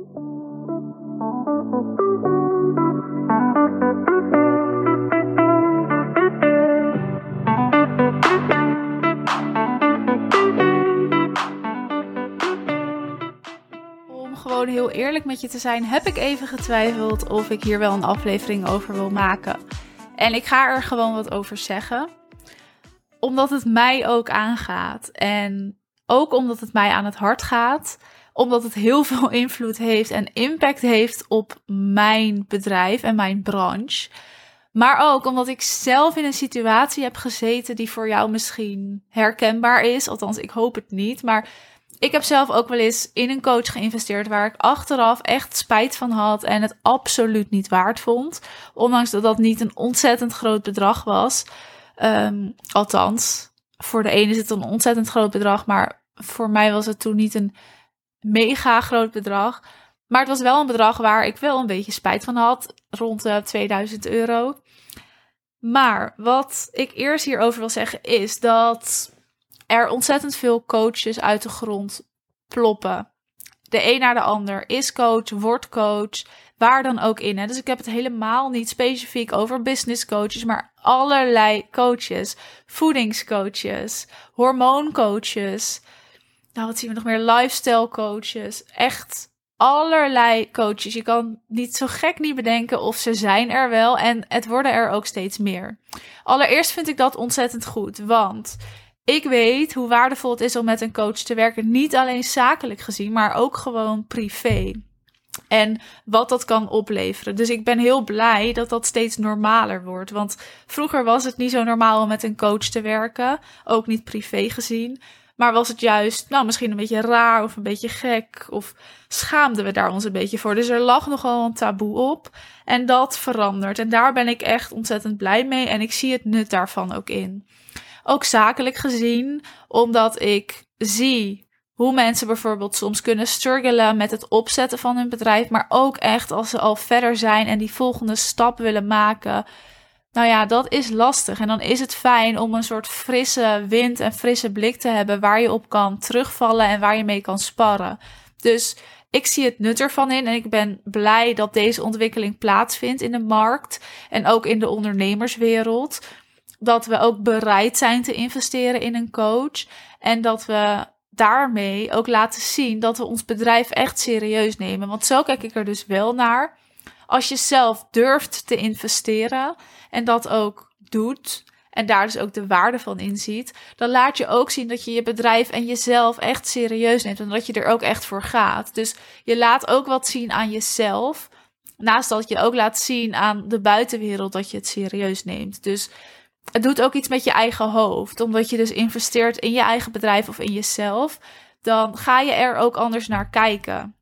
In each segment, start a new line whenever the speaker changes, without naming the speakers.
Om gewoon heel eerlijk met je te zijn, heb ik even getwijfeld of ik hier wel een aflevering over wil maken. En ik ga er gewoon wat over zeggen. Omdat het mij ook aangaat. En ook omdat het mij aan het hart gaat. Omdat het heel veel invloed heeft en impact heeft op mijn bedrijf en mijn branche. Maar ook omdat ik zelf in een situatie heb gezeten die voor jou misschien herkenbaar is. Althans, ik hoop het niet. Maar ik heb zelf ook wel eens in een coach geïnvesteerd waar ik achteraf echt spijt van had en het absoluut niet waard vond. Ondanks dat dat niet een ontzettend groot bedrag was. Um, althans, voor de ene is het een ontzettend groot bedrag, maar voor mij was het toen niet een mega groot bedrag. Maar het was wel een bedrag waar ik wel een beetje spijt van had, rond de 2000 euro. Maar wat ik eerst hierover wil zeggen is dat er ontzettend veel coaches uit de grond ploppen. De een naar de ander is coach, wordt coach, waar dan ook in. Hè? Dus ik heb het helemaal niet specifiek over business coaches, maar allerlei coaches. Voedingscoaches, hormooncoaches. Nou, wat zien we nog meer? Lifestyle coaches. Echt allerlei coaches. Je kan niet zo gek niet bedenken of ze zijn er wel. En het worden er ook steeds meer. Allereerst vind ik dat ontzettend goed. Want ik weet hoe waardevol het is om met een coach te werken. Niet alleen zakelijk gezien, maar ook gewoon privé. En wat dat kan opleveren. Dus ik ben heel blij dat dat steeds normaler wordt. Want vroeger was het niet zo normaal om met een coach te werken. Ook niet privé gezien. Maar was het juist, nou, misschien een beetje raar of een beetje gek? Of schaamden we daar ons een beetje voor? Dus er lag nogal een taboe op. En dat verandert. En daar ben ik echt ontzettend blij mee. En ik zie het nut daarvan ook in. Ook zakelijk gezien, omdat ik zie hoe mensen bijvoorbeeld soms kunnen struggelen met het opzetten van hun bedrijf, maar ook echt als ze al verder zijn en die volgende stap willen maken. Nou ja, dat is lastig. En dan is het fijn om een soort frisse wind en frisse blik te hebben waar je op kan terugvallen en waar je mee kan sparren. Dus ik zie het nut ervan in en ik ben blij dat deze ontwikkeling plaatsvindt in de markt en ook in de ondernemerswereld dat we ook bereid zijn te investeren in een coach. En dat we daarmee ook laten zien dat we ons bedrijf echt serieus nemen. Want zo kijk ik er dus wel naar. Als je zelf durft te investeren en dat ook doet. En daar dus ook de waarde van inziet. Dan laat je ook zien dat je je bedrijf en jezelf echt serieus neemt. En dat je er ook echt voor gaat. Dus je laat ook wat zien aan jezelf. Naast dat je ook laat zien aan de buitenwereld dat je het serieus neemt. Dus het doet ook iets met je eigen hoofd. Omdat je dus investeert in je eigen bedrijf of in jezelf. Dan ga je er ook anders naar kijken.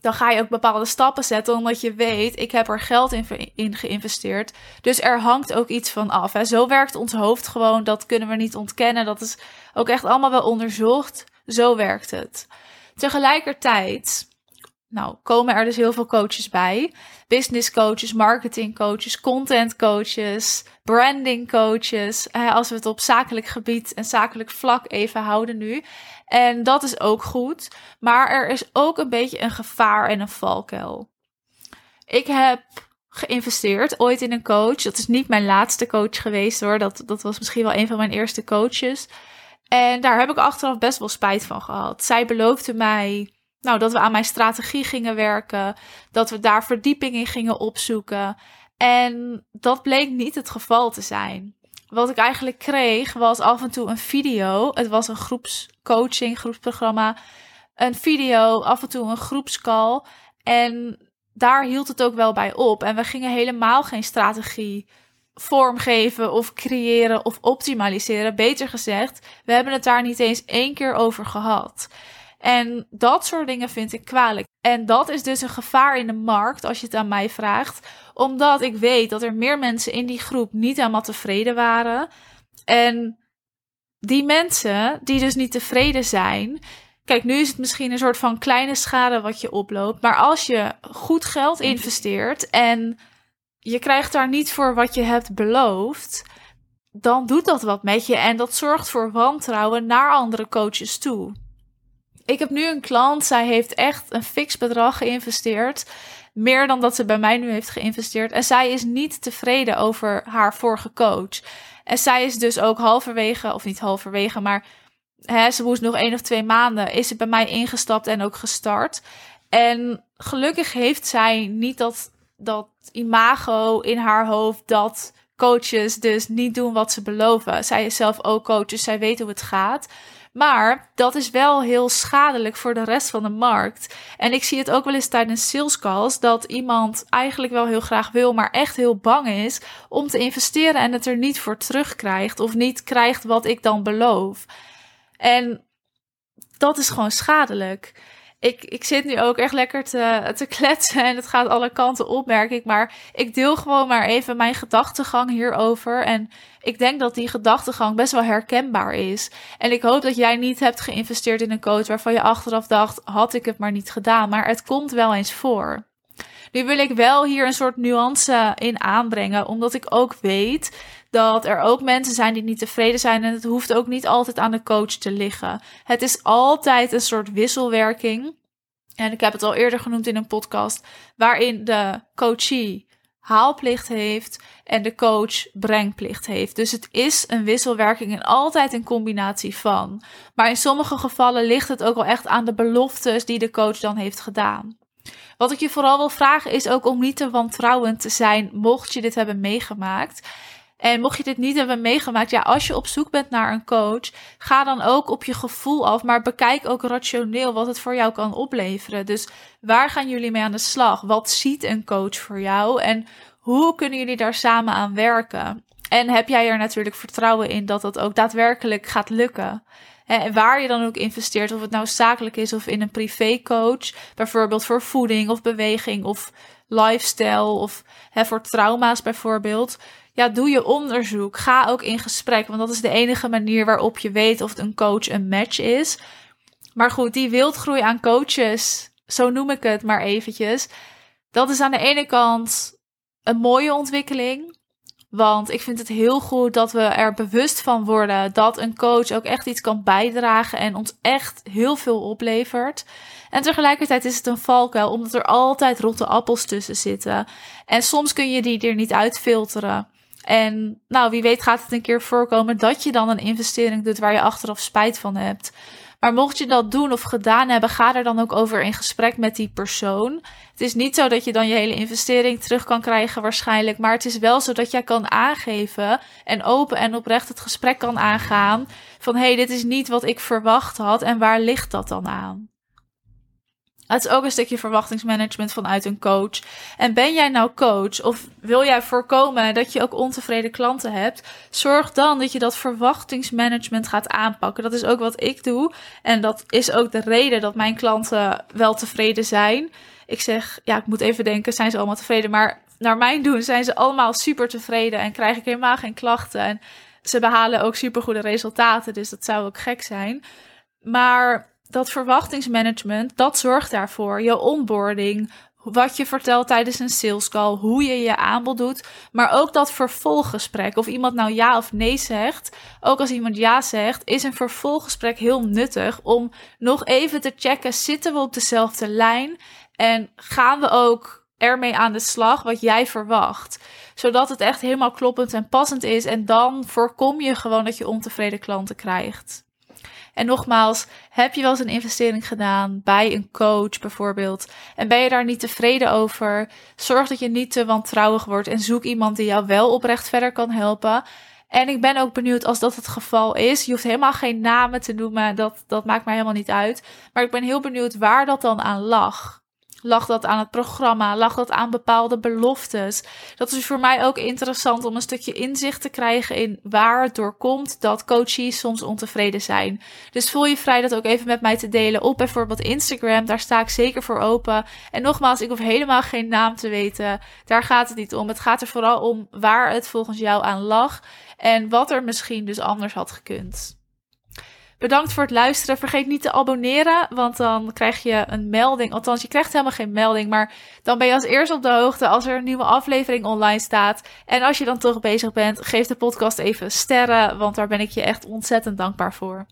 Dan ga je ook bepaalde stappen zetten, omdat je weet, ik heb er geld in, geïnvesteerd. Dus er hangt ook iets van af. Hè. Zo werkt ons hoofd gewoon, dat kunnen we niet ontkennen. Dat is ook echt allemaal wel onderzocht. Zo werkt het. Tegelijkertijd nou, komen er dus heel veel coaches bij. Business coaches, marketing coaches, content coaches, branding coaches. als we het op zakelijk gebied en zakelijk vlak even houden nu. En dat is ook goed. Maar er is ook een beetje een gevaar en een valkuil. Ik heb geïnvesteerd ooit in een coach. Dat is niet mijn laatste coach geweest hoor. Dat, dat was misschien wel een van mijn eerste coaches. En daar heb ik achteraf best wel spijt van gehad. Zij beloofde mij nou, dat we aan mijn strategie gingen werken, dat we daar verdieping in gingen opzoeken. En dat bleek niet het geval te zijn. Wat ik eigenlijk kreeg was af en toe een video. Het was een groepscoaching, groepsprogramma. Een video, af en toe een groepscall. En daar hield het ook wel bij op. En we gingen helemaal geen strategie vormgeven of creëren of optimaliseren. Beter gezegd, we hebben het daar niet eens één keer over gehad. En dat soort dingen vind ik kwalijk. En dat is dus een gevaar in de markt, als je het aan mij vraagt. Omdat ik weet dat er meer mensen in die groep niet helemaal tevreden waren. En die mensen die dus niet tevreden zijn. Kijk, nu is het misschien een soort van kleine schade wat je oploopt. Maar als je goed geld investeert en je krijgt daar niet voor wat je hebt beloofd. Dan doet dat wat met je en dat zorgt voor wantrouwen naar andere coaches toe. Ik heb nu een klant, zij heeft echt een fix bedrag geïnvesteerd. Meer dan dat ze bij mij nu heeft geïnvesteerd. En zij is niet tevreden over haar vorige coach. En zij is dus ook halverwege, of niet halverwege, maar hè, ze moest nog één of twee maanden, is ze bij mij ingestapt en ook gestart. En gelukkig heeft zij niet dat, dat imago in haar hoofd dat coaches dus niet doen wat ze beloven. Zij is zelf ook coach, dus zij weet hoe het gaat. Maar dat is wel heel schadelijk voor de rest van de markt. En ik zie het ook wel eens tijdens sales calls dat iemand eigenlijk wel heel graag wil, maar echt heel bang is om te investeren en het er niet voor terugkrijgt of niet krijgt wat ik dan beloof. En dat is gewoon schadelijk ik, ik zit nu ook echt lekker te, te kletsen en het gaat alle kanten op, merk ik. Maar ik deel gewoon maar even mijn gedachtegang hierover. En ik denk dat die gedachtegang best wel herkenbaar is. En ik hoop dat jij niet hebt geïnvesteerd in een coach waarvan je achteraf dacht, had ik het maar niet gedaan. Maar het komt wel eens voor. Nu wil ik wel hier een soort nuance in aanbrengen, omdat ik ook weet dat er ook mensen zijn die niet tevreden zijn en het hoeft ook niet altijd aan de coach te liggen. Het is altijd een soort wisselwerking. En ik heb het al eerder genoemd in een podcast, waarin de coachie haalplicht heeft en de coach brengplicht heeft. Dus het is een wisselwerking en altijd een combinatie van. Maar in sommige gevallen ligt het ook wel echt aan de beloftes die de coach dan heeft gedaan. Wat ik je vooral wil vragen is ook om niet te wantrouwend te zijn, mocht je dit hebben meegemaakt. En mocht je dit niet hebben meegemaakt, ja, als je op zoek bent naar een coach, ga dan ook op je gevoel af, maar bekijk ook rationeel wat het voor jou kan opleveren. Dus waar gaan jullie mee aan de slag? Wat ziet een coach voor jou en hoe kunnen jullie daar samen aan werken? En heb jij er natuurlijk vertrouwen in dat dat ook daadwerkelijk gaat lukken? En waar je dan ook investeert, of het nou zakelijk is of in een privécoach, bijvoorbeeld voor voeding of beweging of lifestyle of hè, voor trauma's bijvoorbeeld. Ja, doe je onderzoek. Ga ook in gesprek, want dat is de enige manier waarop je weet of een coach een match is. Maar goed, die wildgroei aan coaches, zo noem ik het maar eventjes. Dat is aan de ene kant een mooie ontwikkeling. Want ik vind het heel goed dat we er bewust van worden dat een coach ook echt iets kan bijdragen en ons echt heel veel oplevert. En tegelijkertijd is het een valkuil, omdat er altijd rotte appels tussen zitten. En soms kun je die er niet uitfilteren. En nou, wie weet gaat het een keer voorkomen dat je dan een investering doet waar je achteraf spijt van hebt. Maar mocht je dat doen of gedaan hebben, ga er dan ook over in gesprek met die persoon. Het is niet zo dat je dan je hele investering terug kan krijgen waarschijnlijk, maar het is wel zo dat jij kan aangeven en open en oprecht het gesprek kan aangaan van hé, hey, dit is niet wat ik verwacht had en waar ligt dat dan aan? Het is ook een stukje verwachtingsmanagement vanuit een coach. En ben jij nou coach of wil jij voorkomen dat je ook ontevreden klanten hebt? Zorg dan dat je dat verwachtingsmanagement gaat aanpakken. Dat is ook wat ik doe. En dat is ook de reden dat mijn klanten wel tevreden zijn. Ik zeg, ja, ik moet even denken, zijn ze allemaal tevreden? Maar naar mijn doen zijn ze allemaal super tevreden en krijg ik helemaal geen klachten. En ze behalen ook super goede resultaten, dus dat zou ook gek zijn. Maar dat verwachtingsmanagement, dat zorgt daarvoor. Je onboarding, wat je vertelt tijdens een sales call, hoe je je aanbod doet, maar ook dat vervolggesprek. Of iemand nou ja of nee zegt, ook als iemand ja zegt, is een vervolggesprek heel nuttig om nog even te checken: zitten we op dezelfde lijn en gaan we ook ermee aan de slag wat jij verwacht. Zodat het echt helemaal kloppend en passend is. En dan voorkom je gewoon dat je ontevreden klanten krijgt. En nogmaals, heb je wel eens een investering gedaan bij een coach bijvoorbeeld en ben je daar niet tevreden over? Zorg dat je niet te wantrouwig wordt en zoek iemand die jou wel oprecht verder kan helpen. En ik ben ook benieuwd als dat het geval is. Je hoeft helemaal geen namen te noemen, dat, dat maakt mij helemaal niet uit. Maar ik ben heel benieuwd waar dat dan aan lag. Lag dat aan het programma? Lag dat aan bepaalde beloftes? Dat is voor mij ook interessant om een stukje inzicht te krijgen in waar het door komt dat coaches soms ontevreden zijn. Dus voel je vrij dat ook even met mij te delen op bijvoorbeeld Instagram. Daar sta ik zeker voor open. En nogmaals, ik hoef helemaal geen naam te weten. Daar gaat het niet om. Het gaat er vooral om waar het volgens jou aan lag en wat er misschien dus anders had gekund. Bedankt voor het luisteren. Vergeet niet te abonneren, want dan krijg je een melding. Althans, je krijgt helemaal geen melding, maar dan ben je als eerste op de hoogte als er een nieuwe aflevering online staat. En als je dan toch bezig bent, geef de podcast even sterren, want daar ben ik je echt ontzettend dankbaar voor.